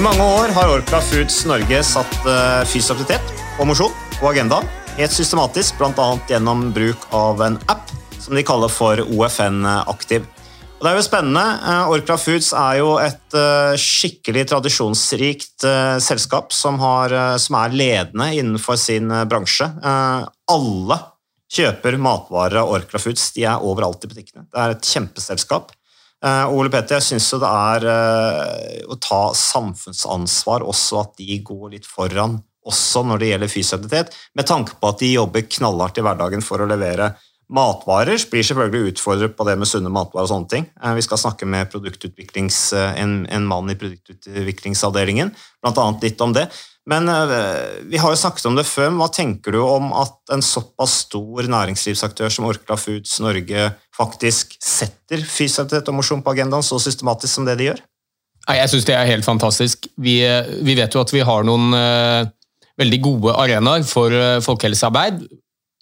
I mange år har Orkla Foods Norge satt uh, fysisk aktivitet og mosjon på agendaen. Helt systematisk, bl.a. gjennom bruk av en app som de kaller for OFN Aktiv. Og det er jo spennende. Eh, Orkla Foods er jo et eh, skikkelig tradisjonsrikt eh, selskap som, har, eh, som er ledende innenfor sin eh, bransje. Eh, Alle kjøper matvarer av Orkla Foods. De er overalt i butikkene. Det er et kjempeselskap. Eh, Ole Petter, jeg syns jo det er eh, å ta samfunnsansvar også at de går litt foran, også når det gjelder fysioaktivitet, med tanke på at de jobber knallhardt i hverdagen for å levere matvarer. Blir selvfølgelig utfordret på det med sunne matvarer og sånne ting. Eh, Vi skal snakke med eh, en, en mann i produktutviklingsavdelingen, annet litt om det. Men eh, vi har jo snakket om det før, men hva tenker du om at en såpass stor næringslivsaktør som Orkla Foods Norge faktisk setter fysisk og mosjon på agendaen så systematisk som det de gjør? Nei, Jeg syns det er helt fantastisk. Vi, vi, vet jo at vi har noen veldig gode arenaer for folkehelsearbeid.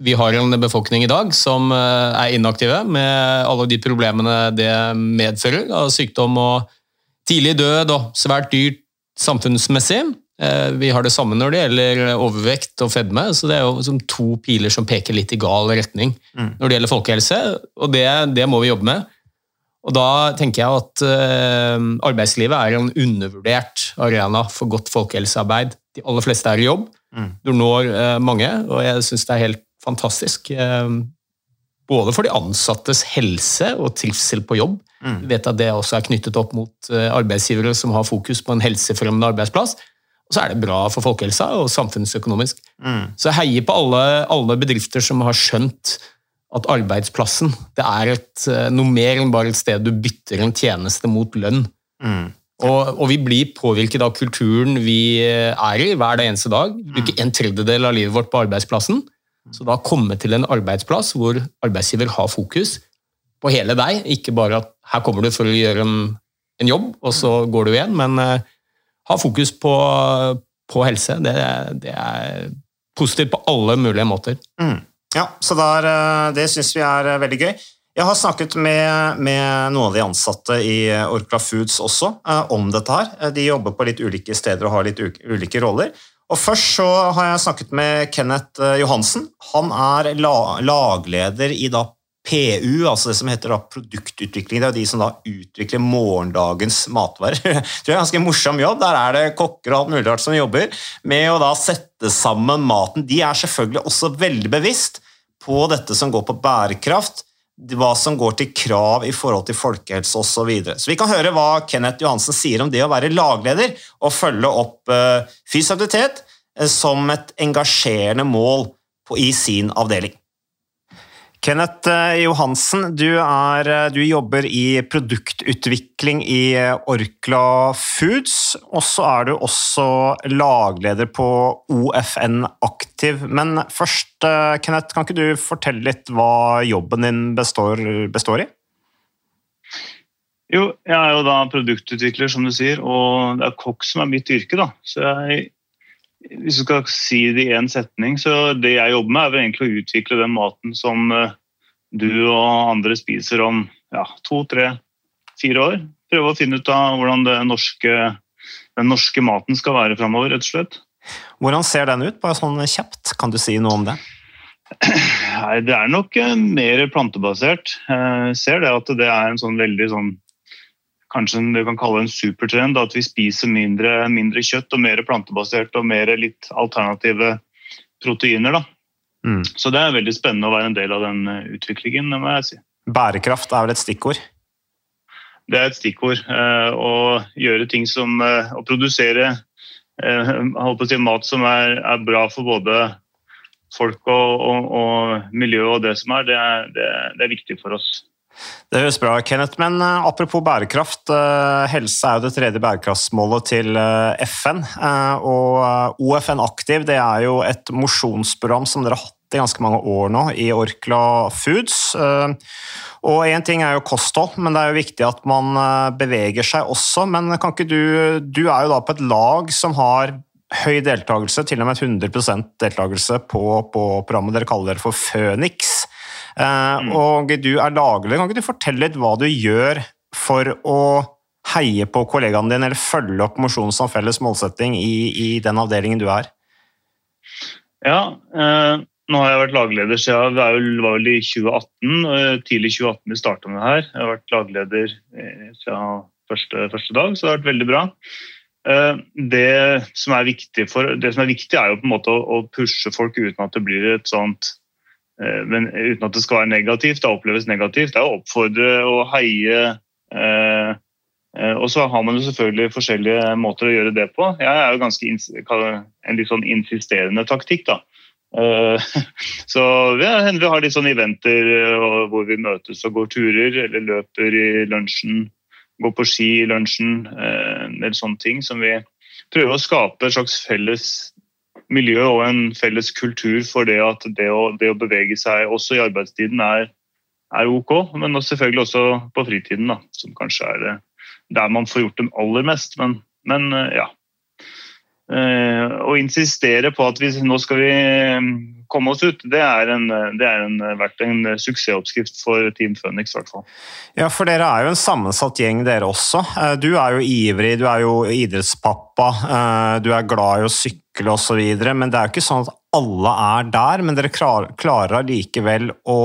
Vi har en befolkning i dag som uh, er inaktive, med alle de problemene det medfører av sykdom og tidlig død og svært dyrt samfunnsmessig. Vi har det samme når det gjelder overvekt og fedme, så det er jo som to piler som peker litt i gal retning Mm. når det gjelder folkehelse, og det, det må vi jobbe med. Og da tenker jeg at eh, arbeidslivet er en undervurdert arena for godt folkehelsearbeid. De aller fleste er i jobb. Mm. Du når eh, mange, og jeg syns det er helt fantastisk. Eh, både for de ansattes helse og trivsel på jobb. Mm. Vi vet at det også er knyttet opp mot eh, arbeidsgivere som har fokus på en helsefremmende arbeidsplass. Og så er det bra for folkehelsa og samfunnsøkonomisk. Mm. Så jeg heier på alle, alle bedrifter som har skjønt at arbeidsplassen det er et, eh, noe mer enn bare et sted du bytter en tjeneste mot lønn. Mm. Og, og vi blir påvirket av kulturen vi er i hver eneste dag. Bruker en tredjedel av livet vårt på arbeidsplassen. Så da komme til en arbeidsplass hvor arbeidsgiver har fokus på hele deg, ikke bare at her kommer du for å gjøre en, en jobb, og så går du igjen, men uh, ha fokus på, på helse. Det, det er positivt på alle mulige måter. Mm. Ja, så der, eh, det syns vi er eh, veldig gøy. Jeg har snakket med, med noen av de ansatte i Orkla Foods også eh, om dette her. De jobber på litt ulike steder og har litt ulike roller. Og Først så har jeg snakket med Kenneth eh, Johansen. Han er lagleder i da PU, altså det som heter da produktutvikling. Det er jo de som da utvikler morgendagens matvarer. Det er ganske morsom jobb. Der er det kokker og alt mulig rart som jobber med å da sette sammen maten. De er selvfølgelig også veldig bevisst på dette som går på bærekraft, hva som går til krav i forhold til folkehelse osv. Så, videre. så vi kan høre hva Kenneth Johansen sier om det å være lagleder og følge opp uh, fysisk aktivitet eh, som et engasjerende mål i sin avdeling. Kenneth eh, Johansen, du, er, eh, du jobber i produktutvikling i eh, Orkla Foods, og så er du også lagleder på OFN Aktiv. Men først, Kenneth, kan ikke du fortelle litt hva jobben din består, består i? Jo, jeg er jo da produktutvikler, som du sier, og det er kokk som er mitt yrke. da. Så jeg, Hvis du skal si det i én setning, så det jeg jobber med, er vel egentlig å utvikle den maten som eh, du og andre spiser om ja, to, tre, fire år. Prøve å finne ut av hvordan norske, den norske maten skal være framover, rett og slett. Hvordan ser den ut, bare sånn kjapt? Kan du si noe om det? Nei, Det er nok eh, mer plantebasert. Jeg ser det at det er en sånn veldig sånn Kanskje det kan kalle en supertrend, at vi spiser mindre, mindre kjøtt og mer plantebasert og mer litt alternative proteiner. Mm. Så det er veldig spennende å være en del av den eh, utviklingen. det må jeg si. Bærekraft er vel et stikkord? Det er et stikkord. eh, Å gjøre ting som eh, Å produsere eh, holdt si, mat som er, er bra for både folk og, og, og miljø og det som er, det er, det er, det er viktig for oss. Det høres bra Kenneth. Men uh, apropos bærekraft. Uh, helse er jo det tredje bærekraftsmålet til uh, FN. og OFN Aktiv det er jo et mosjonsprogram som dere har hatt i ganske mange år nå i Orkla Foods. og Én ting er jo kosthold, men det er jo viktig at man beveger seg også. Men kan ikke du Du er jo da på et lag som har høy deltakelse, til og med 100 deltakelse på, på programmet dere kaller dere for Føniks. Mm. Og du er daglig. Kan ikke du fortelle litt hva du gjør for å heie på kollegaene dine, eller følge opp mosjon som felles målsetting i, i, den avdelingen du er? Ja, eh, nå har jeg vært lagleder siden det var vel i 2018. Tidlig 2018 vi starta med det her. Jeg har vært lagleder siden første, første, dag, så det har vært veldig bra. Det som er for, det som er, viktig er jo på en måte å, å pushe folk uten at det blir et sånt Eh, men uten at det skal være negativt, det oppleves negativt. Det er å oppfordre og heie. Eh, eh, og så har man jo selvfølgelig forskjellige måter å gjøre det på. Jeg er jo ganske en litt sånn insisterende taktikk, da. Så vi har litt sånn eventer hvor vi møtes og går turer, eller løper i lunsjen, går på ski i lunsjen, en del sånne ting som vi prøver å skape et slags felles miljø og en felles kultur for det at det å, det å bevege seg også i arbeidstiden er, er ok, men selvfølgelig også på fritiden, da, som kanskje er der man får gjort det aller mest. Men, men eh, ja. Eh, å insistere på at vi, nå skal vi komme oss ut, det er, en, det er en, vært en suksessoppskrift for Team Phoenix. Hvert. Ja, for dere er jo en sammensatt gjeng, dere også. Eh, du er jo ivrig, du er jo idrettspappa, eh, du er glad i å sykle osv. Men det er jo ikke sånn at alle er der. Men dere klarer allikevel å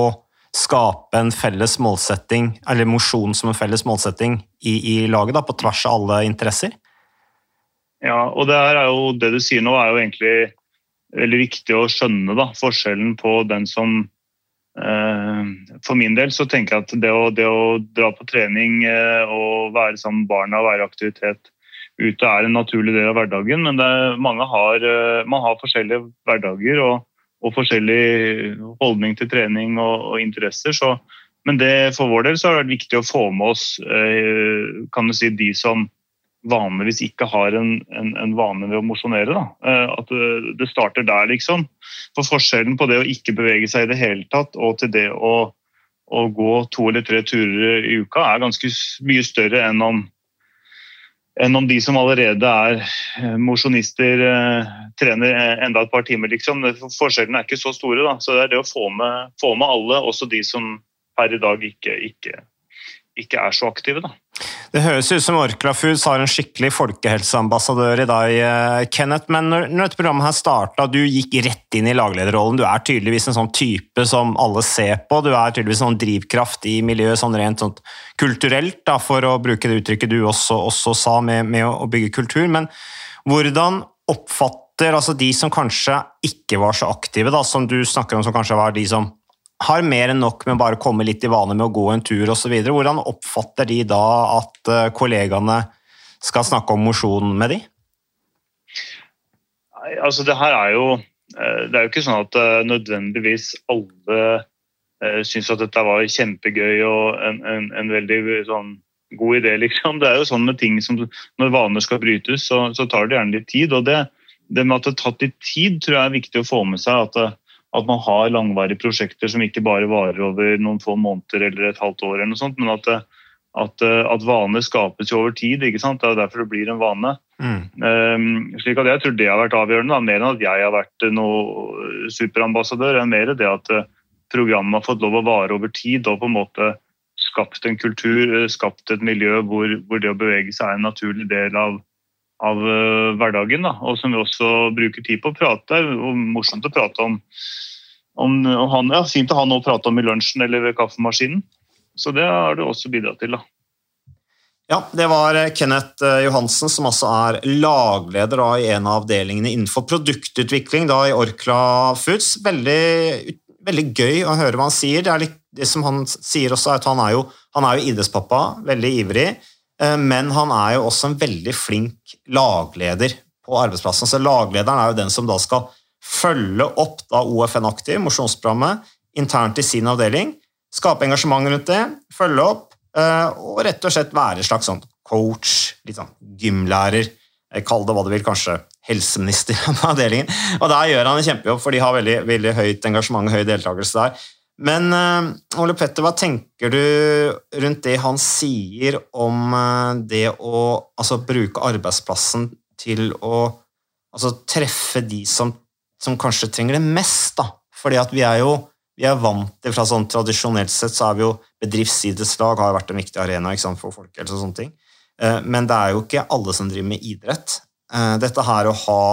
skape en felles målsetting, eller mosjon som en felles målsetting i, i laget, da, på tvers av alle interesser? Ja, og det, jo, det du sier nå, er jo egentlig veldig viktig å skjønne da, forskjellen på den som eh, For min del så tenker jeg at det å, det å dra på trening eh, og være sammen med barna og være i aktivitet ute er en naturlig del av hverdagen, men er, har, eh, man har forskjellige hverdager og, og forskjellig holdning til trening og, og interesser. Så, men det, for vår del så har det vært viktig å få med oss kan du si, de som vanligvis ikke har en, en, en vane ved å mosjonere. Eh, at det starter der, liksom. For forskjellen på det å ikke bevege seg i det hele tatt, og til det å, å gå to eller tre turer i uka, er ganske mye større enn om, enn om de som allerede er eh, mosjonister, eh, trener enda et par timer, liksom. Forskjellene er ikke så store. Da. Så det er det å få med, få med alle, også de som per i dag ikke, ikke, ikke er så aktive. da. Det høres ut som Orkla Foods har en skikkelig folkehelseambassadør i dag, eh, Kenneth. Men når, når dette programmet her starta, du gikk rett inn i laglederrollen. Du er tydeligvis en sånn type som alle ser på. Du er tydeligvis en sånn drivkraft i miljøet sånn rent sånn kulturelt, da, for å bruke det uttrykket du også, også sa med, med, å bygge kultur. Men hvordan oppfatter altså de som kanskje ikke var så aktive, da, som du snakker om, som kanskje var de som har mer enn nok med bare å komme litt i vane med å gå en tur osv. Hvordan oppfatter de da at eh, kollegaene skal snakke om mosjon med de? Altså det her er jo eh, Det er jo ikke sånn at eh, nødvendigvis alle syns at dette var kjempegøy og en, en, en veldig sånn god idé, liksom. Det er jo sånn med ting som Når vaner skal brytes, så, så tar det gjerne litt tid. og det, det med at det har tatt litt tid, tror jeg er viktig å få med seg. at at man har langvarige prosjekter som ikke bare varer over noen få måneder eller et halvt år, eller noe sånt, men at, at, at vaner skapes jo over tid. ikke sant? Det er derfor det blir en vane. Mm. Um, slik at Jeg tror det har vært avgjørende, da. mer enn at jeg har vært noe superambassadør. enn mer det at eh, programmet har fått lov å vare over tid og på en måte skapt en kultur, eh, skapt et miljø hvor, hvor det å bevege seg er en naturlig del av, av eh, hverdagen. Da, og som vi også bruker tid på å prate. og Morsomt å prate om. om han, ja, Fint å ha noe å prate om i lunsjen eller ved kaffemaskinen. Så det har du også bidratt til. da. Ja, det var eh, Kenneth eh, Johansen, som altså er lagleder da, i en av avdelingene innenfor produktutvikling da, i Orkla Foods. Veldig, veldig, gøy å høre hva han sier. Det, litt, det som han sier også, er at han er jo, han er jo idrettspappa, veldig ivrig. Eh, men han er jo også en veldig flink lagleder på arbeidsplassen. Så Laglederen er jo den som da skal følge opp da OFN Aktiv, mosjonsprogrammet, internt i sin avdeling. Skape engasjement rundt det, følge opp, eh, og rett og slett være en slags sånn coach, litt sånn gymlærer. Kall det hva du vil, kanskje helseminister på avdelingen. Og der gjør han en kjempejobb, for de har veldig, veldig høyt engasjement og høy deltakelse der. Men uh, Ole Petter, hva tenker du rundt det han sier om uh, det å altså, bruke arbeidsplassen til å altså, treffe de som, som, kanskje trenger det mest? da? Fordi at vi er jo vi er vant til fra sånn Tradisjonelt sett så er vi jo bedriftsidrettslag har vært en viktig arena sant, for folkehelse og sånne ting. Uh, men det er jo ikke alle som driver med idrett. dette her å ha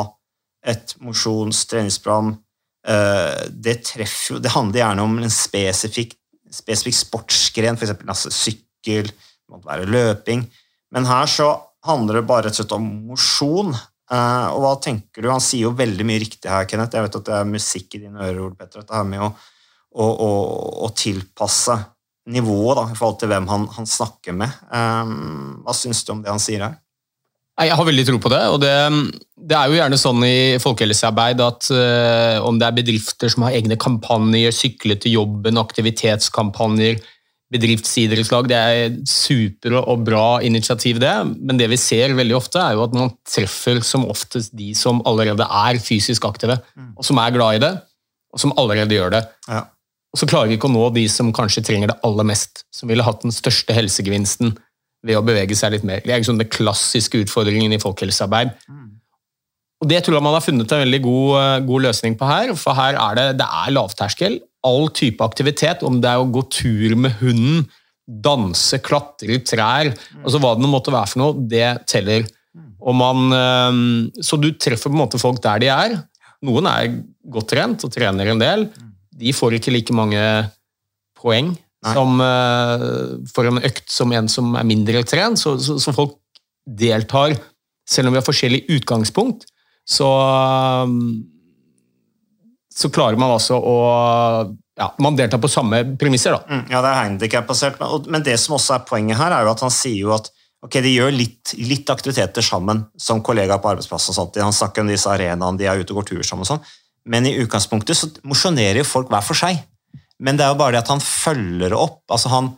et mosjons- treningsprogram Eh, det treffer jo Det handler gjerne om en spesifikk, spesifikk sportsgren, f.eks. Altså sykkel, det måtte være løping. Men her så handler det bare rett og slett om mosjon. Uh, og hva tenker du? Han sier jo veldig mye riktig her, Kenneth. Jeg vet at det er musikk i dine ører, Ole Petter. Dette her med å, å, å, å, tilpasse nivået da, i forhold til hvem han, han snakker med. Um, hva syns du om det han sier her? Jeg har veldig tro på det. og det, det er jo gjerne sånn i folkehelsearbeid at uh, om det er bedrifter som har egne kampanjer, sykle til jobben, aktivitetskampanjer, bedriftsidrettslag, det er supre og bra initiativ, det. Men det vi ser veldig ofte, er jo at man treffer som oftest de som allerede er fysisk aktive, mm. og som er glad i det, og som allerede gjør det. Ja. Og så klarer vi ikke å nå de som kanskje trenger det aller mest, som ville hatt den største helsegevinsten ved å bevege seg litt mer. Det er liksom den klassiske utfordringen i folkehelsearbeid. Og Det tror jeg man har funnet en veldig god, eh, god, løsning på her. For her er det, det er lavterskel. All type aktivitet, om det er å gå tur med hunden, danse, klatre i trær, mm. altså hva det måtte være for noe, det teller. Mm. Og man, eh, så du treffer på en måte folk der de er. Noen er godt trent og trener en del. Mm. De får ikke like mange poeng som, uh, for en økt som en som er mindre trent. Så, så, så, folk deltar, selv om vi har forskjellig utgangspunkt. Så, um, så klarer man altså å ja, Man deltar på samme premisser, da. Mm, ja, det er handikap-basert. Men det som også er poenget her, er jo at han sier jo at ok, de gjør litt, litt aktiviteter sammen som kollegaer på arbeidsplassen. og sånt. Han snakker om disse arenaene, de er ute og går tur sammen og sånn. Men i utgangspunktet så mosjonerer jo folk hver for seg. Men det er jo bare det at han følger opp. altså Han,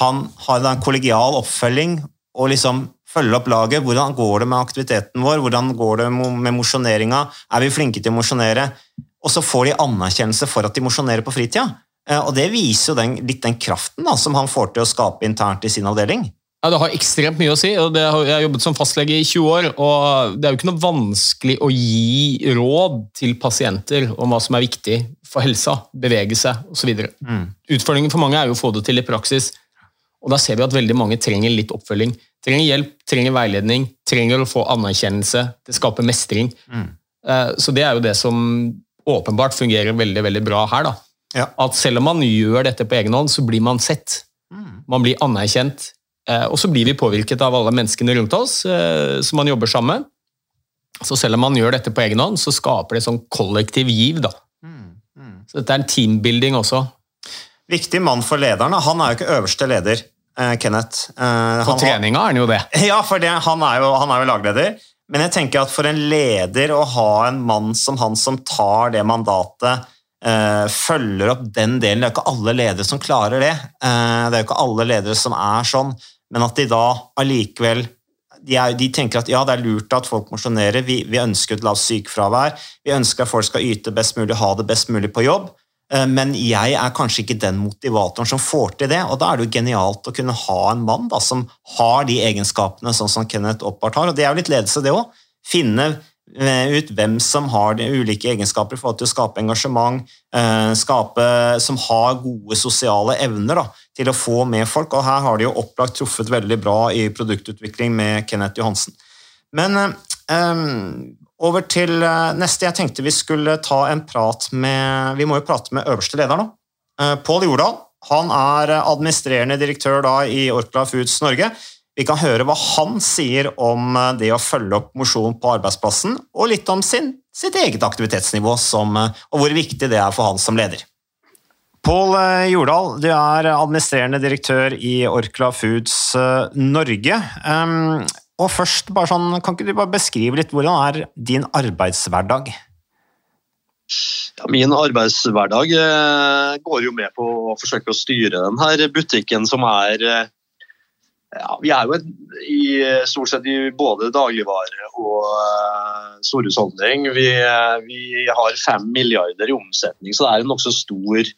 han har en kollegial oppfølging og liksom følger opp laget. Hvordan går det med aktiviteten vår? Hvordan går det med mosjoneringa? Er vi flinke til å mosjonere? Og så får de anerkjennelse for at de mosjonerer på fritida. Eh, og det viser jo den, litt den kraften da, som han får til å skape internt i sin avdeling. Ja, Det har ekstremt mye å si. og har, Jeg har jobbet som fastlege i 20 år. og Det er jo ikke noe vanskelig å gi råd til pasienter om hva som er viktig for helsa, bevege seg osv. Mm. Utfordringen for mange er jo å få det til i praksis. og Da ser vi at veldig mange trenger litt oppfølging. Trenger hjelp, trenger veiledning, trenger å få anerkjennelse. Det skaper mestring. Mm. Eh, så det er jo det som åpenbart fungerer veldig veldig bra her. da. Ja. At selv om man gjør dette på egen hånd, så blir man sett. Mm. Man blir anerkjent og så blir vi påvirket av alle menneskene rundt oss eh, som man jobber sammen med. Så selv om man gjør dette på egen hånd, så skaper det sånn kollektiv giv. da. Mm, mm. Så dette er en teambuilding også. Viktig mann for lederen. Han er jo ikke øverste leder, eh, Kenneth. på treninga er han jo det. Ja, for det, han, er jo, han, er jo, lagleder. Men jeg tenker at for en leder å ha en mann som han som tar det mandatet følger opp den delen. Det er jo ikke alle ledere som klarer det. det er jo ikke alle ledere som er sånn men at de da allikevel de, er, de, tenker at ja, det er lurt at folk mosjonerer, vi, vi, ønsker et lavt sykefravær, vi ønsker at folk skal yte best mulig, ha det best mulig på jobb, eh, men jeg er kanskje ikke den motivatoren som får til det. og Da er det jo genialt å kunne ha en mann da, som har de egenskapene sånn som Kenneth Oppart har. og Det er jo litt ledelse, det òg. Finne Eh, ut hvem som har de ulike egenskaper i forhold til å skape engasjement, eh, skape, som har gode sosiale evner da, til å få med folk. og Her har de jo opplagt truffet veldig bra i produktutvikling med Kenneth Johansen. Men eh, Um, over til neste. Jeg tenkte vi skulle ta en prat med Vi må jo prate med øverste leder nå. Pål Jordal. Han er administrerende direktør da i Orkla Foods Norge. Vi kan høre hva han sier om uh, det å følge opp mosjon på arbeidsplassen, og litt om sin, sitt eget aktivitetsnivå som, og hvor viktig det er for han som leder. Pål Jordal, du er administrerende direktør i Orkla Foods Norge. Um, og først, bare sånn, Kan ikke du bare beskrive litt hvordan er din arbeidshverdag? Ja, min arbeidshverdag eh, går jo med på å forsøke å styre denne butikken som er eh, ja, Vi er jo i, stort sett i både dagligvare og uh, storhusholdning. Vi, vi har fem milliarder i omsetning, så det er en nokså stor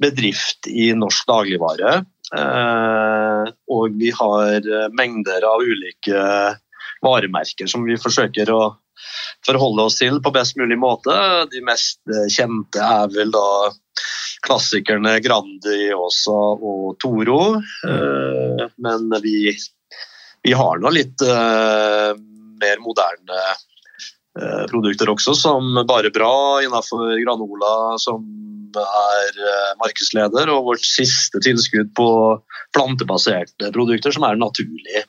bedrift i norsk dagligvare. Uh, og vi har eh, mengder av ulike varemerker som vi forsøker å forholde oss til på best mulig måte. De mest eh, kjente er vel da klassikerne Grandi også og Toro. Men vi, vi har nå litt mer moderne produkter også, som Bare Bra innenfor granola, som er eh, markedsleder, og vårt siste tilskudd på plantebaserte produkter, som er naturlig.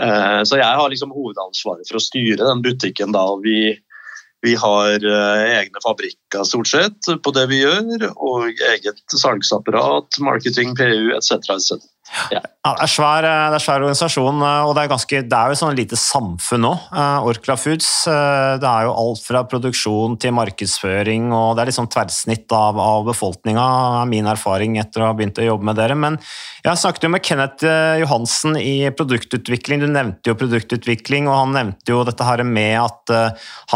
Eh, så jeg har liksom hovedansvaret for å styre den butikken. da, og vi, vi har eh, egne fabrikker stort sett på det vi gjør, og eget salgsapparat, marketing, PU etc. etc. Ja. Ja, det, er svær, det er svær organisasjon, og det er, ganske, det er jo sånn lite samfunn nå. Orkla Foods. Det er jo alt fra produksjon til markedsføring, og det er liksom tverrsnitt av, av befolkninga, er min erfaring etter å ha begynt å jobbe med dere. Men jeg snakket jo med Kenneth Johansen i produktutvikling. Du nevnte jo produktutvikling, og han nevnte jo dette her med at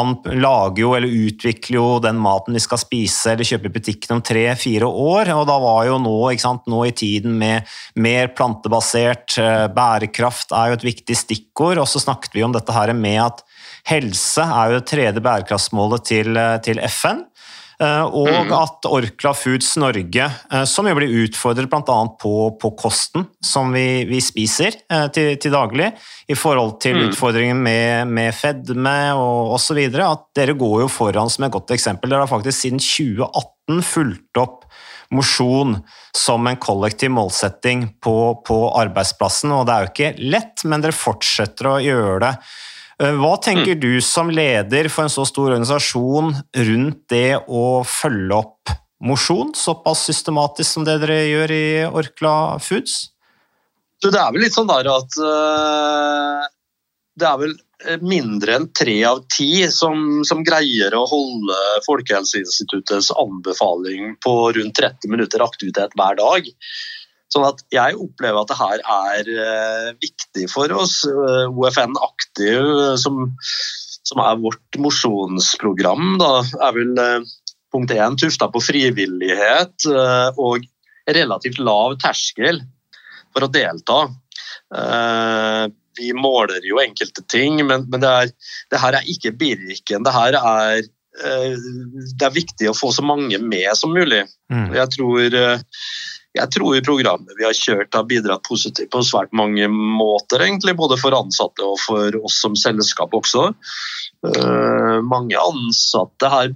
han lager jo, eller utvikler jo den maten vi skal spise eller kjøpe i butikken om tre-fire år, og da var jo nå, ikke sant, nå i tiden med, med mer plantebasert. Eh, bærekraft er jo et viktig stikkord. Og så snakket vi om dette her med at helse er jo det tredje bærekraftsmålet til, eh, til FN. Eh, og mm. at Orkla Foods Norge, som jo blir utfordret bl.a. På, på kosten som vi, vi spiser til, til, daglig, i forhold til mm. utfordringen med, med fedme og osv., at dere går jo foran som et godt eksempel. Dere har faktisk siden 2018 fulgt opp mosjon som en kollektiv målsetting på, på, arbeidsplassen. Og det er jo ikke lett, men dere fortsetter å gjøre det. Eh, hva tenker mm. du som leder for en så stor organisasjon rundt det å følge opp mosjon såpass systematisk som det dere gjør i Orkla Foods? Det er vel litt sånn der at uh, det er vel Eh, mindre enn tre av ti som, som, greier å holde Folkehelseinstituttets anbefaling på rundt 30 minutter aktivitet hver dag. Sånn at jeg opplever at det her er uh, viktig for oss. Eh, OFN Aktiv, som, som er vårt mosjonsprogram, er vel punkt én tufta på frivillighet og relativt lav terskel for å delta. Vi måler jo enkelte ting, men, men det, er, det, her er ikke Birken. Det her er eh, det er viktig å få så mange med som mulig. Mm. Jeg, tror, eh, jeg tror programmet vi har kjørt har bidratt positivt på svært mange måter, egentlig, både for ansatte og for oss som selskap også. Uh, mange ansatte her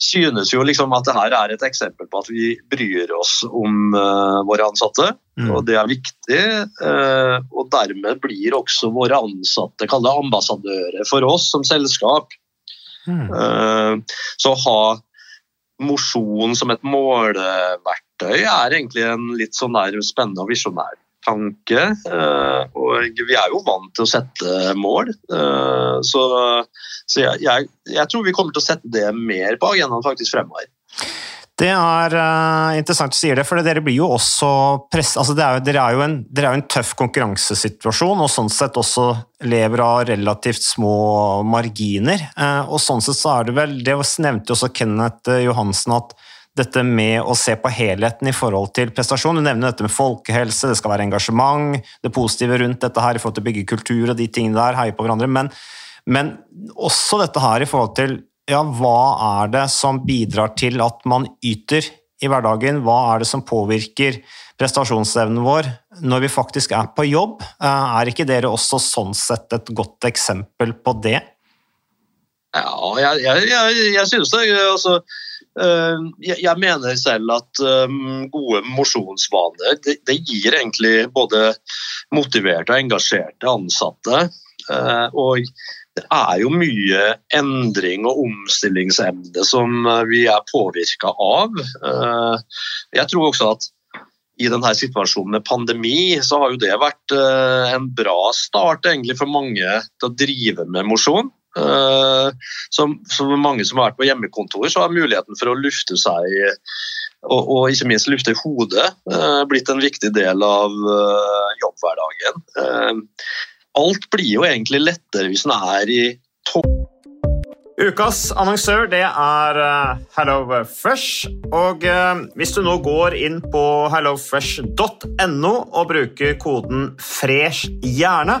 synes jo liksom at det her er et eksempel på at vi bryr oss om uh, våre ansatte. Mm. og Det er viktig. Uh, og Dermed blir også våre ansatte kall det ambassadører for oss som selskap. Mm. så ha mosjon som et måleverktøy er egentlig en litt sånn der spennende og visjonær tanke. Eh, og vi er jo vant til å sette mål. Eh, så, så jeg, jeg, jeg, tror vi kommer til å sette det mer på agendaen faktisk fremover. Det er uh, interessant du sier det, for dere blir jo også press... Altså er dere, er jo en, dere er jo en tøff konkurransesituasjon, og sånn sett også lever av relativt små marginer. Og sånn sett så er det vel Det nevnte jo også Kenneth Johansen at dette med å se på helheten i forhold til prestasjon. Du nevner dette med folkehelse, det skal være engasjement, det positive rundt dette her i forhold til å bygge kultur og de tingene der, heie på hverandre. Men, men også dette her i forhold til ja, hva er det som bidrar til at man yter i hverdagen? Hva er det som påvirker prestasjonsevnen vår når vi faktisk er på jobb? Eh, er ikke dere også sånn sett et godt eksempel på det? Ja, jeg, jeg, jeg, jeg synes det. Altså, jeg, jeg mener selv at gode mosjonsvaner det, gir egentlig både motiverte og engasjerte ansatte. Øh, og det er jo mye endring og omstillingsevne som vi er påvirka av. Jeg tror også at i denne situasjonen med pandemi, så har jo det vært en bra start egentlig for mange til å drive med mosjon. Eh, Som, som mange som har vært på hjemmekontor, så har muligheten for å lufte seg og, og ikke minst lufte hodet eh, blitt en viktig del av eh, jobbhverdagen. Alt blir jo egentlig lettere hvis en er i topp. Ukas annonsør det er HelloFresh. Og hvis du nå går inn på hellofresh.no og bruker koden 'fresh hjerne',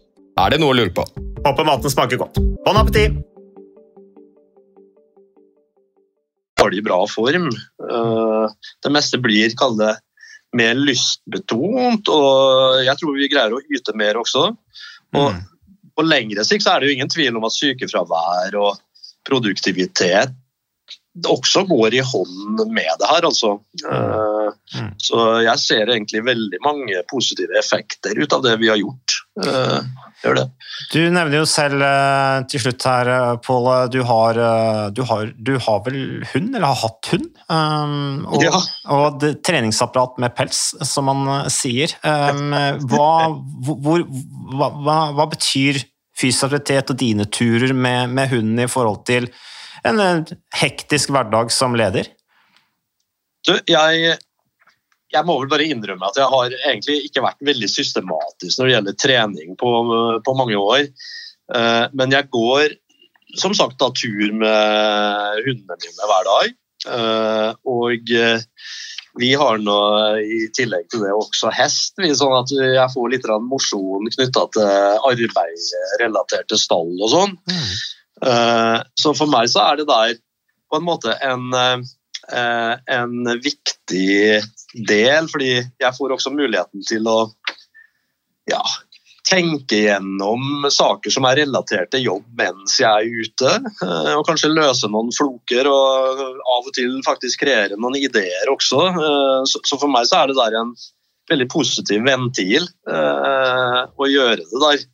Er det noe å lure på? Håper maten smaker godt. Bon appétit! har de i bra form. Eh, Det meste blir, kall det, mer lystbetont, og jeg tror vi greier å yte mer også. Og på lengre sikt så er det jo ingen tvil om at sykefravær og produktivitet også går i hånd med det her, altså. Mm. Så jeg ser egentlig veldig mange positive effekter ut av det vi har gjort. Eh, Gjør det. Du nevner jo selv eh, til slutt her, eh, Pål, du, har, du, du har vel hund, eller har hatt hund? Um, og, Ja. og det, treningsapparat med pels, som man sier. Um, hva, hvor, hva, hva, hva betyr fysisk aktivitet og dine turer med, med hunden i forhold til en hektisk hverdag som leder? Du, jeg, jeg må vel bare innrømme at jeg har egentlig ikke vært veldig systematisk når det gjelder trening på, på mange år. Eh, Men jeg går som sagt da tur med hundene mine hver dag. Eh, Og eh, vi har nå i tillegg til det også hest, sånn at jeg får litt mosjon knytta til arbeid relatert til stall og sånn. Mm. Så for meg så er det der på en måte en, en viktig del, fordi jeg får også muligheten til å ja, tenke gjennom saker som er relatert til jobb mens jeg er ute, eh, og kanskje løse noen floker og av og til faktisk kreere noen ideer også. Eh, Så for meg så er det der en veldig positiv ventil eh, å gjøre det der.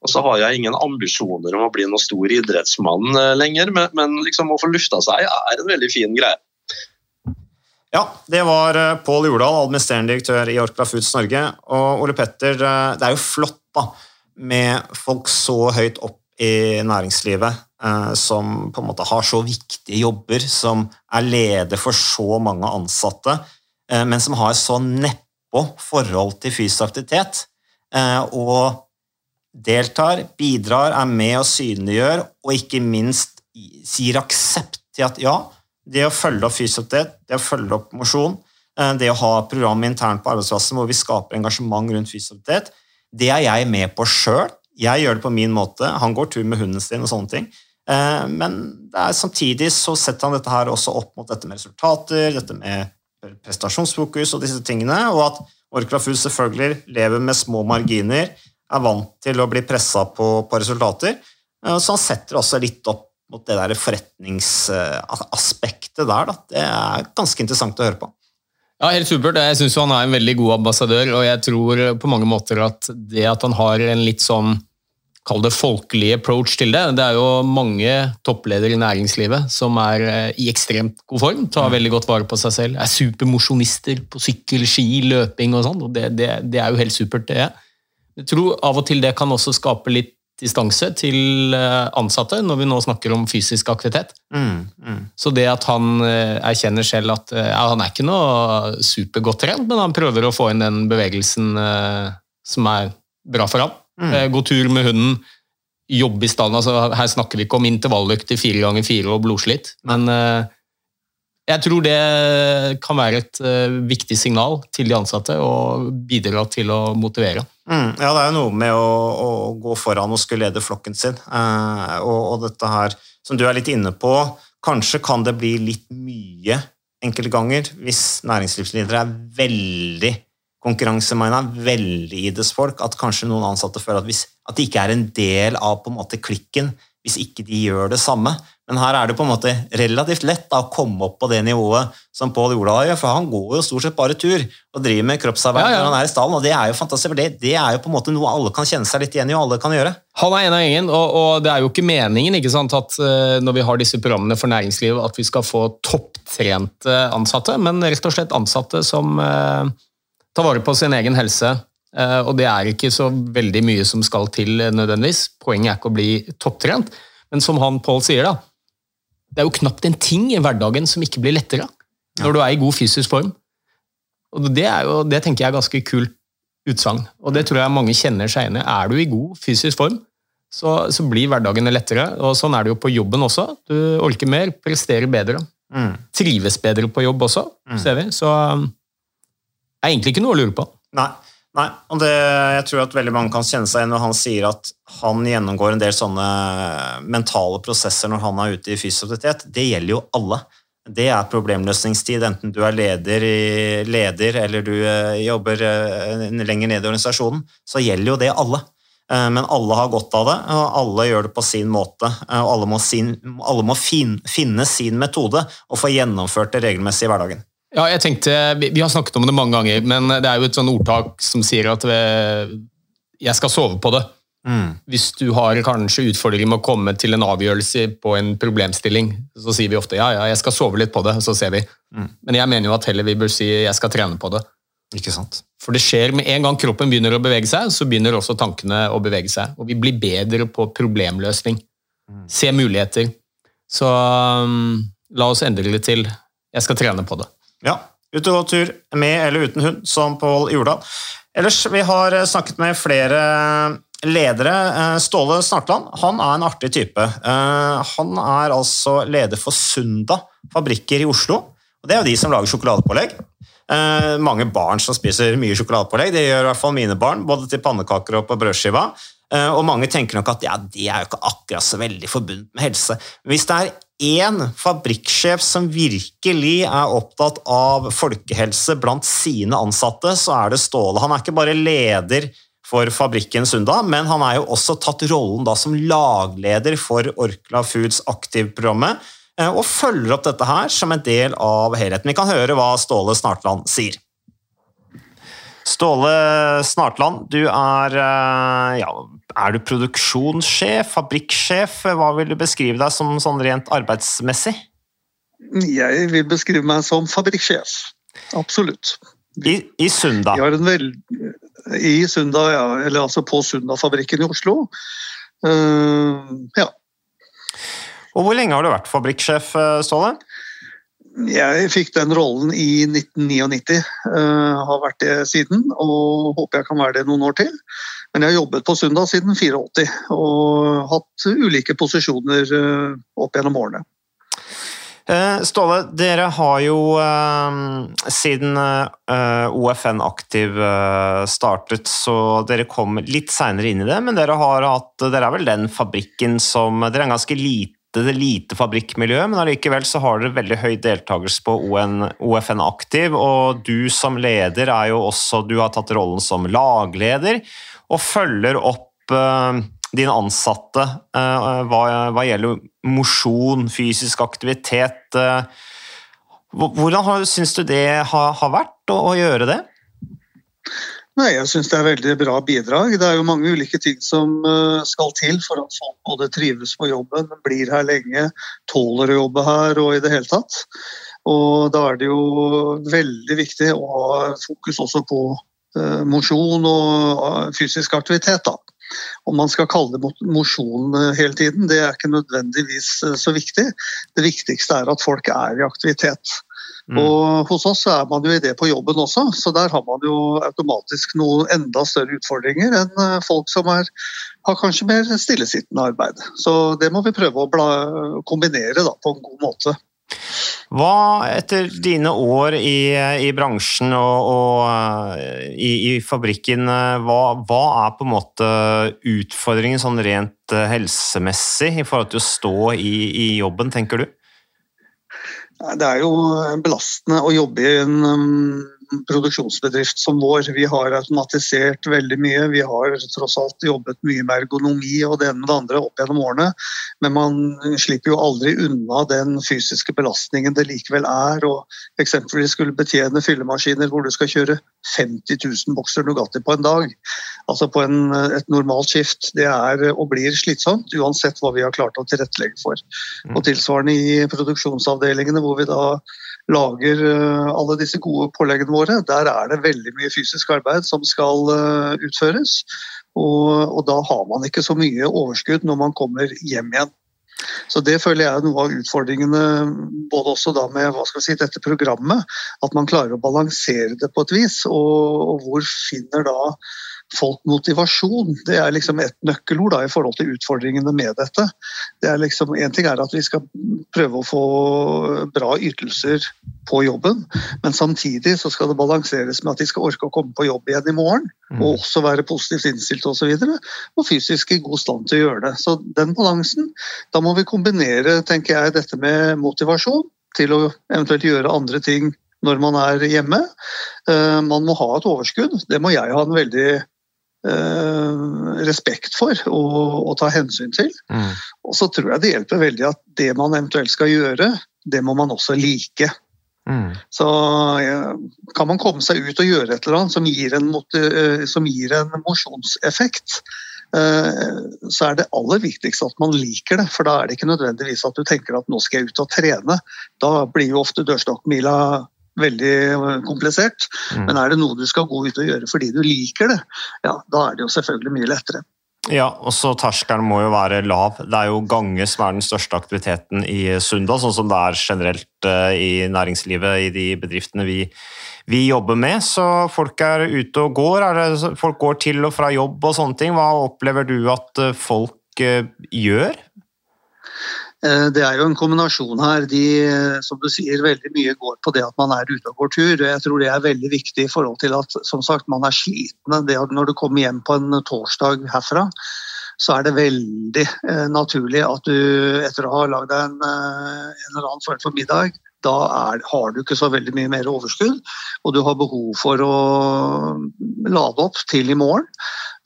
Og så har jeg ingen ambisjoner om å bli noen stor idrettsmann lenger, men liksom å få lufta seg er en veldig fin greie. Ja, det var eh, Pål Jordal, administrerende direktør i Orkla Foods Norge. Og Ole Petter, eh, det er jo flott da, med folk så høyt opp i næringslivet eh, som på en måte har så viktige jobber, som er leder for så mange ansatte, men som har så nedpå forhold til fysisk aktivitet. Og deltar, bidrar, er med og synliggjør, og ikke minst sier aksept til at ja, det å følge opp fysioterapeut, det å følge opp mosjon, eh, det å ha program internt på arbeidsplassen hvor vi skaper engasjement rundt fysioterapeut, det er jeg med på sjøl. Jeg gjør det på min måte. Han går tur med hunden sin og sånne ting. Eh, Men samtidig så setter han dette her også opp mot dette med resultater, dette med prestasjonsfokus og disse tingene, og at Orkla Food selvfølgelig lever med små marginer, er vant til å bli pressa på, på resultater. Eh, Så han setter også litt opp mot det der forretningsaspektet der. Da. Det er ganske interessant å høre på. Ja, helt supert. Jeg syns han er en veldig god ambassadør, og jeg tror på mange måter at det at han har en litt sånn Kall det folkelig approach til det. Det er jo mange toppledere i næringslivet som er eh, i ekstremt god form, tar veldig godt vare på seg selv, er supermosjonister på sykkel, ski, løping og sånn. og det, det, det er jo helt supert, det. Jeg tror av og til det kan også skape litt distanse til eh, ansatte når vi nå snakker om fysisk aktivitet. Mm, mm. Så det at han eh, erkjenner selv at eh, ja, han er ikke noe supergodt trent, men han prøver å få inn den bevegelsen som er bra for ham. Mm. Gå tur med hunden, jobbe i stallen. Altså, her snakker vi ikke om intervalløkter fire ganger fire og blodslitt, men jeg tror det kan være et viktig signal til de ansatte og bidra til å motivere. Mm, ja, det er jo noe med å, å gå foran og skulle lede flokken sin. Eh, og, og dette her, som du er litt inne på, kanskje kan det bli litt mye enkelte ganger hvis næringslivsledere er veldig konkurransemina, veldig idrettsfolk, at kanskje noen ansatte føler at, hvis, at de ikke er en del av på en måte klikken hvis ikke de gjør det samme. Men her er det på en måte relativt lett da, å komme opp på det nivået som Pål Jordal gjør, for han går jo stort sett bare tur og driver med kroppsarbeid Ja, ja. når han er i stallen, og det er jo fantastisk, for det, det er jo på en måte noe alle kan kjenne seg litt igjen i, og alle kan gjøre. Han er en av gjengen, og, og det er jo ikke meningen ikke sant, at eh, når vi har disse programmene for næringslivet, at vi skal få topptrente ansatte, men rett og slett ansatte som eh, tar vare på sin egen helse. Eh, og det er ikke så veldig mye som skal til eh, nødvendigvis. Poenget er ikke å bli topptrent, men som han Pål sier, da, det er jo knapt en ting i hverdagen som ikke blir lettere når du er i god fysisk form. Og det, er jo, det tenker jeg er ganske kult utsagn, og det tror jeg mange kjenner seg igjen i. Er du i god fysisk form, så, så blir hverdagene lettere. og Sånn er det jo på jobben også. Du orker mer, presterer bedre. Mm. Trives bedre på jobb også, ser vi. Så um, det er egentlig ikke noe å lure på. Nei, nei. og det, jeg tror at veldig mange kan kjenne seg igjen når han sier at han gjennomgår en del sånne mentale prosesser når han er ute i aktivitet. Det gjelder jo alle. Det er problemløsningstid, enten du er leder, i, leder eller du eh, jobber eh, lenger ned i organisasjonen, så gjelder jo det alle. Eh, Men alle har godt av det, og alle gjør det på sin måte. Og alle må, sin, alle må fin, finne sin metode og få gjennomført det regelmessig i hverdagen. Ja, jeg tenkte, vi, vi har snakket om det mange ganger, men det er jo et sånn ordtak som sier at eh, jeg skal sove på det. Hvis du har kanskje utfordringer med å komme til en avgjørelse på en problemstilling, så sier vi ofte ja, ja, jeg skal sove litt på det, så ser vi. Men jeg mener jo at heller vi bør si jeg skal trene på det. Ikke sant? For det skjer med en gang kroppen begynner å bevege seg, så begynner også tankene å bevege seg. Og vi blir bedre på problemløsning. Se muligheter. Så um, la oss endre det til jeg skal trene på det. Ja, ut og gå tur med eller uten hund, som Pål Jordal. Ellers, vi har eh, snakket med flere ledere. Eh, Ståle Snartland han er en artig type. Eh, Han er altså leder for Sunda fabrikker i Oslo. og Det er jo de som lager sjokoladepålegg. Eh, Mange barn som spiser mye sjokoladepålegg. Det gjør i hvert fall mine barn, både til pannekaker og på brødskiva. Eh, Og mange tenker nok at ja, det er jo ikke akkurat så veldig forbundet med helse. Hvis det er én fabrikksjef som virkelig er opptatt av folkehelse blant sine ansatte, så er det Ståle. Han er ikke bare leder for fabrikken Sunda, men han er jo også tatt rollen da som lagleder for Orkla Foods Aktiv-programmet, og følger opp dette her som en del av helheten. Vi kan høre hva Ståle Snartland sier. Ståle Snartland, du er, eh, ja, er du produksjonssjef, fabrikksjef? Hva vil du beskrive deg som sånn rent arbeidsmessig? Jeg vil beskrive meg som fabrikksjef. Absolutt. I, i Sunda? Vi har en vel... I Sunda, ja. Eller altså på Sunda-fabrikken i Oslo. Uh, ja. Og hvor lenge har du vært fabrikksjef, eh, Ståle? Jeg fikk den rollen i 1999. Uh, har vært det siden, og håper jeg kan være det noen år til. Men jeg har jobbet på søndag siden 84 og hatt ulike posisjoner uh, opp gjennom årene. Eh, Ståle, dere har jo eh, siden eh, OFN Aktiv eh, startet, så dere kom litt seinere inn i det, men dere har hatt Dere er vel den fabrikken som Dere er en ganske lite, lite fabrikkmiljø, men allikevel så har dere veldig høy deltakelse på ON, OFN Aktiv, og du som leder er jo også Du har tatt rollen som lagleder og følger opp eh, dine ansatte eh, hva, hva gjelder mosjon, fysisk aktivitet. eh. Hvordan syns du det har, har vært å, å gjøre det? Nei, jeg syns det er veldig bra bidrag. Det er jo mange ulike ting som eh, skal til for at folk både trives på jobben, blir her lenge, tåler å jobbe her og i det hele tatt. Og da er det jo veldig viktig å ha fokus også på eh, mosjon og eh, fysisk aktivitet. da. Om man skal kalle det mo- mosjon hele tiden, det er ikke nødvendigvis så viktig. Det viktigste er at folk er i aktivitet. Og hos oss er man jo i det på jobben også, så der har man jo automatisk noen enda større utfordringer enn eh, folk som er, har kanskje mer stillesittende arbeid. Så det må vi prøve å bla, kombinere da, på en god måte. Hva, etter dine år i, i bransjen og, og eh, i, i fabrikken, eh, hva, hva er på en måte utfordringen sånn rent helsemessig i forhold til å stå i, i jobben, tenker du? Det er jo belastende å jobbe i en um, produksjonsbedrift som vår. Vi har automatisert veldig mye. Vi har tross alt jobbet mye med ergonomi og det ene med det andre opp gjennom årene. Men man slipper jo aldri unna den fysiske belastningen det likevel er. Og eksempelvis skulle betjene fyllemaskiner hvor du skal kjøre 50 000 bokser Nugatti på en dag. Altså på en, et normalt skift. Det er og blir slitsomt uansett hva vi har klart å tilrettelegge for. Og tilsvarende i produksjonsavdelingene hvor vi da lager eh, alle disse gode påleggene våre. Der er det veldig mye fysisk arbeid som skal eh, utføres. Og, og da har man ikke så mye overskudd når man kommer hjem igjen. Så Det føler jeg er noe av utfordringene både også da med hva skal vi si, dette programmet. At man klarer å balansere det på et vis. Og, og hvor finner da folk motivasjon? Det er liksom et nøkkelord da, i forhold til utfordringene med dette. Det er liksom, en ting er at vi skal prøve å få bra ytelser på jobben, men samtidig så skal det balanseres med at de skal orke å komme på jobb igjen i morgen. Og også være positivt innstilt osv. Og, så videre, og fysisk i god stand til å gjøre det. Så den balansen, da må vi kombinere tenker jeg, dette med motivasjon til å eventuelt gjøre andre ting når man er hjemme. Eh, Man må ha et overskudd. Det må jeg ha en veldig respekt for og, og ta hensyn til. Og så tror jeg det hjelper veldig at det man eventuelt skal gjøre, det må man også like. Så eh, kan man komme seg ut og gjøre et eller annet som gir en, eh, som gir en mosjonseffekt, eh, så er det aller viktigste at man liker det. For da er det ikke nødvendigvis at du tenker at nå skal jeg ut og trene. Da blir jo ofte dørstokkmila veldig komplisert. komplisert. Men er det noe du skal gå ut og gjøre fordi du liker det, ja, da er det jo selvfølgelig mye lettere. Ja, og så terskelen må jo være lav. Det er jo gange som er den største aktiviteten i Sunda, sånn som det er generelt eh, i næringslivet, i de bedriftene vi, vi jobber med. Så folk er ute og går. Det, folk går til og fra jobb og sånne ting. Hva opplever du at eh, folk eh, gjør? Det er jo en kombinasjon her. De, som du sier, veldig mye går på det at man er ute og går tur. Jeg tror det er veldig viktig i forhold til at som sagt, man er slitne. når du kommer hjem på en torsdag herfra, så er det veldig eh, naturlig at du etter å ha lagd deg en, eh, en, eller annen form for middag, da er, har du ikke så veldig mye mer overskudd, og du har behov for å lade opp til i morgen.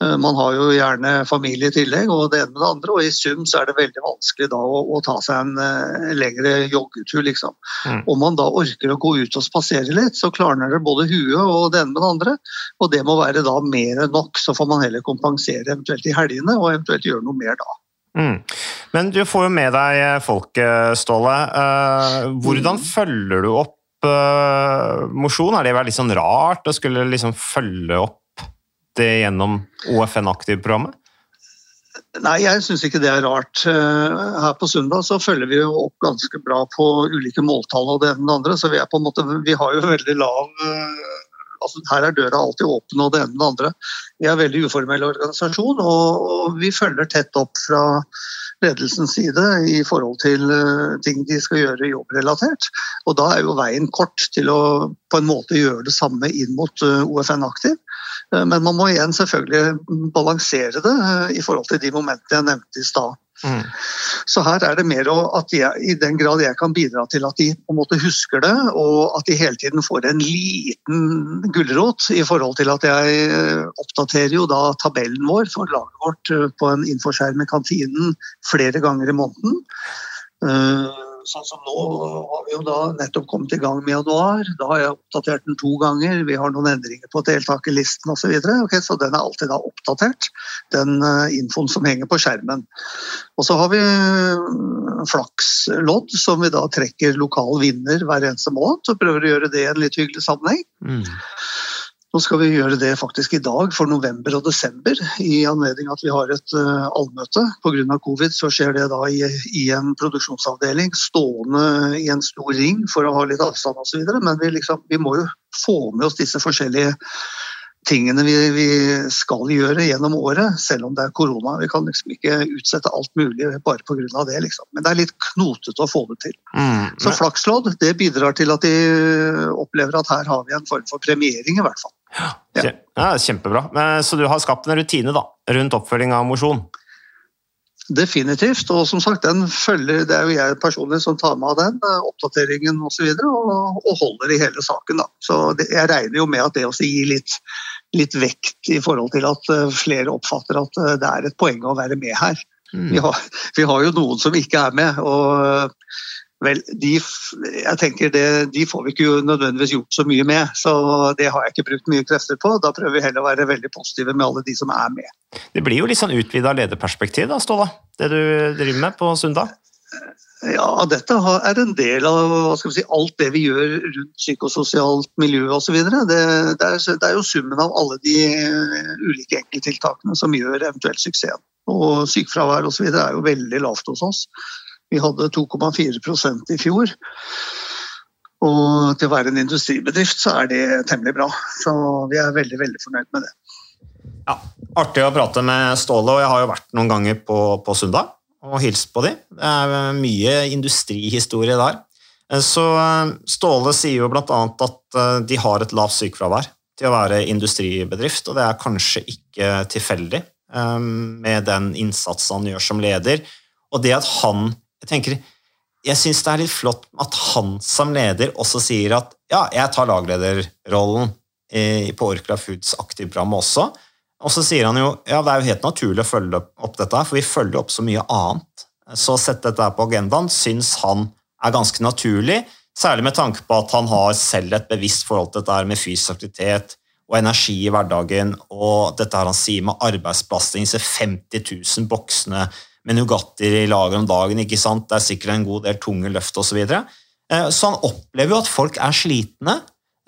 Eh, man har jo gjerne familie i tillegg, og det ene med det andre. Og i sum så er det veldig vanskelig da å, å ta seg en uh, lengre joggetur, liksom. Mm. Om man da orker å gå ut og spasere litt, så klarner det både huet og det ene med det andre. Og det må være da mer enn nok, så får man heller kompensere eventuelt i helgene, og eventuelt gjøre noe mer da. Mm. Men du får jo med deg folket, Ståle. Hvordan mm. følger du opp mosjon? Er det litt sånn rart å skulle liksom følge opp gjennom OFN Aktiv-programmet? Nei, jeg syns ikke det er rart. Eh, her på søndag så følger vi jo opp ganske bra på ulike måltall og det ene og det andre. Så vi, på en måte, vi har jo veldig lav eh, altså Her er døra alltid åpen og det ene og det andre. Vi er en veldig uformell organisasjon og, og vi følger tett opp fra ledelsens side i forhold til uh, ting de skal gjøre jobbrelatert. Og da er jo veien kort til å på en måte gjøre det samme inn mot OFN Aktiv. Uh, men man må igjen selvfølgelig balansere det eh, i forhold til de momentene jeg nevnte i stad. Mm. Så her er det mer at jeg, i den grad jeg kan bidra til at de på en måte husker det, og at de hele tiden får en liten gulrot i forhold til at jeg eh, oppdaterer jo da tabellen vår for laget vårt på en infoskjerm i kantinen flere ganger i måneden. Sånn som nå har vi jo da nettopp kommet i gang med januar. Da har jeg oppdatert den to ganger. Vi har noen endringer på deltakerlisten osv. Så, videre. okay, så den er alltid da oppdatert, den uh, infoen som henger på skjermen. Og så har vi uh, flakslodd, som vi da trekker lokal vinner hver eneste måned. Så prøver å gjøre det i en litt hyggelig sammenheng. Mm. Nå skal vi gjøre det faktisk i dag for november og desember, i anledning at vi har et uh, allmøte. Pga. covid så skjer det da i, i, en produksjonsavdeling, stående i en stor ring for å ha litt avstand osv. Men vi, liksom, vi må jo få med oss disse forskjellige tingene vi, vi, skal gjøre gjennom året, selv om det er korona. Vi kan liksom ikke utsette alt mulig bare pga. det. Liksom. Men det er litt knotete å få det til. Mm, Så flakslodd det bidrar til at de opplever at her har vi en form for premiering, i hvert fall. Ja, ja. Kjempebra. Så du har skapt en rutine da, rundt oppfølging av mosjon? Definitivt. Og som sagt, den følger, det er jo jeg personlig som tar med av den, eh, oppdateringen osv., og, så videre, og, og holder i hele saken. Da. Så det, jeg regner jo med at det også gir litt, litt, vekt i forhold til at eh, flere oppfatter at eh, det er et poeng å være med her. Mm. Vi, har, vi, har, jo noen som ikke er med. og Vel, de, jeg tenker det, de får vi ikke nødvendigvis gjort så mye med, så det har jeg ikke brukt mye krefter på. Da prøver vi heller å være veldig positive med alle de som er med. Det blir jo litt sånn utvida lederperspektiv, da, Ståle? Det du driver med på søndag Ja, dette er en del av si, alt det vi gjør rundt psykososialt miljø osv. Det, det, er, det er jo summen av alle de ulike enkelttiltakene som gjør eventuelt suksessen. Og sykefravær osv. er jo veldig lavt hos oss. Vi hadde 2,4% i fjor. Og til å være en industribedrift så er det temmelig bra. Så vi er veldig, veldig fornøyd med det. Ja, Artig å prate med Ståle, og jeg har jo vært noen ganger på, på Sunda og hilst på dem. Det er mye industrihistorie der. Så Ståle sier jo bl.a. at eh, de har et lavt sykefravær til å være industribedrift, og det er kanskje ikke tilfeldig eh, med den innsatsen han gjør som leder. Og det at han jeg tenker, jeg syns det er litt flott at han som leder også sier at ja, jeg tar laglederrollen på Orkla Foods aktivprogram også. Og så sier han jo ja, det er jo helt naturlig å følge opp dette, for vi følger opp så mye annet. Så å sette dette på agendaen syns han er ganske naturlig, særlig med tanke på at han har selv et bevisst forhold til dette med fysisk aktivitet og energi i hverdagen, og dette her han sier med arbeidsplassene, disse 50 000 boksene med Nugatti i lager om dagen. ikke sant? Det er sikkert en god del tunge løft osv. Så, videre. Eh, så han opplever jo at folk er slitne,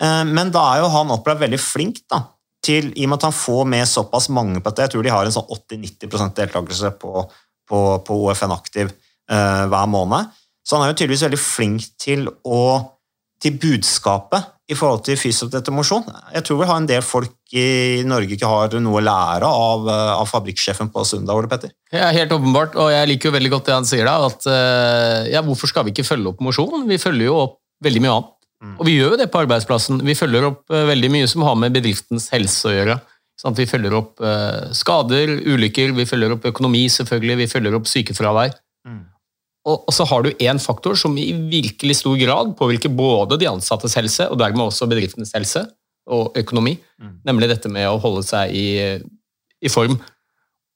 eh, men da er jo han opplevd veldig flink da, til, i og med at han får med såpass mange på dette, jeg tror de har en sånn 80-90% deltakelse på, på, på OFN Aktiv eh, hver måned, så han er jo tydeligvis veldig flink til å til budskapet i forhold til fysioterapeut mosjon. Jeg tror vi har en del folk i Norge ikke har noe å lære av, eh, av fabrikksjefen på Sunndal, Ole Petter. Ja, helt åpenbart, og jeg liker jo veldig godt det han sier da, at uh, ja, hvorfor skal vi ikke følge opp mosjon? Vi følger jo opp veldig mye annet. Mm. Og vi gjør jo det på arbeidsplassen. Vi følger opp uh, veldig mye som har med bedriftens helse å gjøre. Sånn vi følger opp skader, ulykker, vi følger opp økonomi selvfølgelig, vi følger opp sykefravær. Mm. Og, så har du én faktor som i virkelig stor grad påvirker både de ansattes helse og dermed også bedriftenes helse og økonomi, mm. nemlig dette med å holde seg i, i form.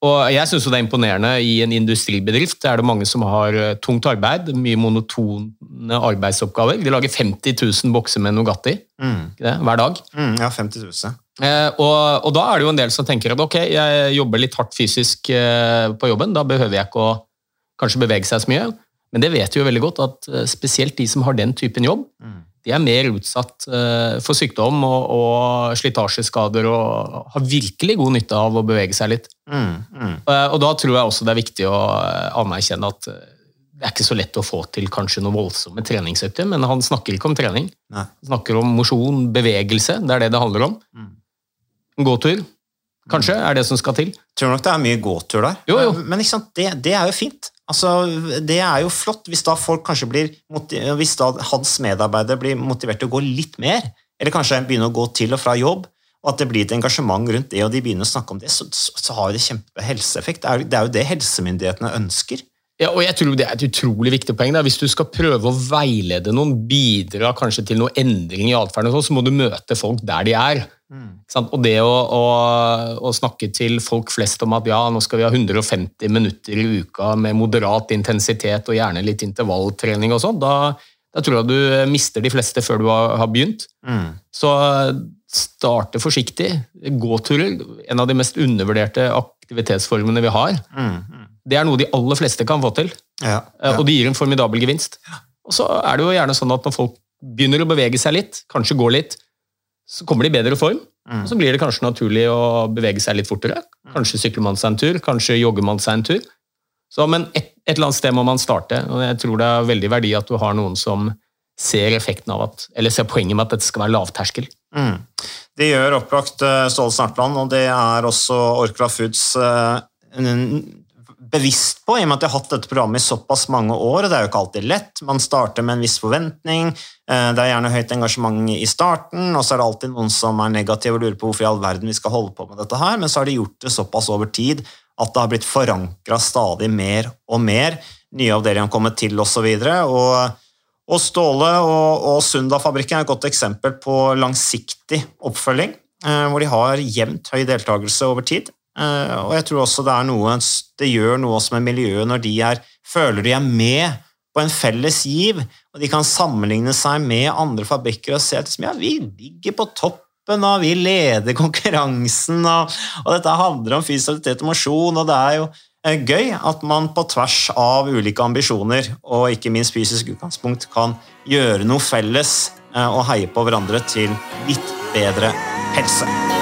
Og jeg syns det er imponerende i en industribedrift. Der er det mange som har eh, tungt arbeid, mye monotone arbeidsoppgaver. De lager 50 000 bokser med Nugatti mm. hver dag. Mm, ja, 50 000. Eh, og, og, da er det jo en del som tenker at ok, jeg jobber litt hardt fysisk eh, på jobben, da behøver jeg ikke å kanskje bevege seg så mye. Men det vet vi jo veldig godt, at eh, spesielt de som har den typen jobb, mm de er mer utsatt eh, for sykdom og, og, slitasjeskader og har virkelig god nytte av å bevege seg litt. Mm, mm. Eh, og Da tror jeg også det er viktig å anerkjenne at det er ikke så lett å få til kanskje noen voldsomme treningsøkter, men han snakker ikke om trening. Nei. Han snakker om mosjon, bevegelse, det er det det handler om. Mm. En gåtur, kanskje, er det som skal til. Jeg tror nok det er mye gåtur der, jo, jo. men, men det, det er jo fint. Altså, det er jo flott hvis da folk kanskje blir hvis da hans medarbeidere blir motivert til å gå litt mer, eller kanskje begynne å gå til og fra jobb, og at det blir et engasjement rundt det, og de begynner å snakke om det, så, så har kjempehelseeffekt. Det er, det er jo det helsemyndighetene ønsker. Ja, og jeg tror Det er et utrolig viktig poeng. Da. Hvis du skal prøve å veilede noen, bidra kanskje til noe endring i atferden, så må du møte folk der de er. Mm. Og det å, å, å, snakke til folk flest om at ja, nå skal vi ha 150 minutter i uka med moderat intensitet og gjerne litt intervalltrening og sånn, da, da, tror jeg du mister de fleste før du har, har begynt. Mm. Så starte forsiktig. Gåturer, en av de mest undervurderte aktivitetsformene vi har. Mm. Det er noe de aller fleste kan få til, ja, ja. og det gir en formidabel gevinst. Og så er det jo gjerne sånn at når folk begynner å bevege seg litt, kanskje går litt, så kommer de i bedre form. Mm. Og så blir det kanskje naturlig å bevege seg litt fortere. Kanskje sykler man seg en tur, kanskje jogger man seg en tur. Så, men et, et, eller annet sted må man starte, og jeg tror det er veldig verdi at du har noen som ser effekten av at, eller ser poenget med at dette skal være lavterskel. Mm. Det gjør opplagt uh, Ståle Snartland, og det er også Orkla Foods uh, bevisst på, i og med at jeg har hatt dette programmet i såpass mange år. og Det er jo ikke alltid lett. Man starter med en viss forventning. Eh, det er gjerne høyt engasjement i starten, og så er det alltid noen som er negative og lurer på hvorfor i all verden vi skal holde på med dette her, men så har de gjort det såpass over tid at det har blitt forankra stadig mer og mer. Nye avdelinger har kommet til, osv. Og, og Ståle og, og Sunda-fabrikken er et godt eksempel på langsiktig oppfølging, eh, hvor de har jevnt høy deltakelse over tid. Eh, og jeg tror også det, noe, det gjør noe også med miljøet når de er, føler de er med på en felles giv, og de kan sammenligne seg med andre fabrikker og se at ja, vi ligger på toppen, og vi leder konkurransen, og, og dette handler om fysialitet og mosjon, og det er jo eh, gøy at man på tvers av ulike ambisjoner og ikke minst fysisk utgangspunkt kan gjøre noe felles eh, og heie på hverandre til litt bedre helse.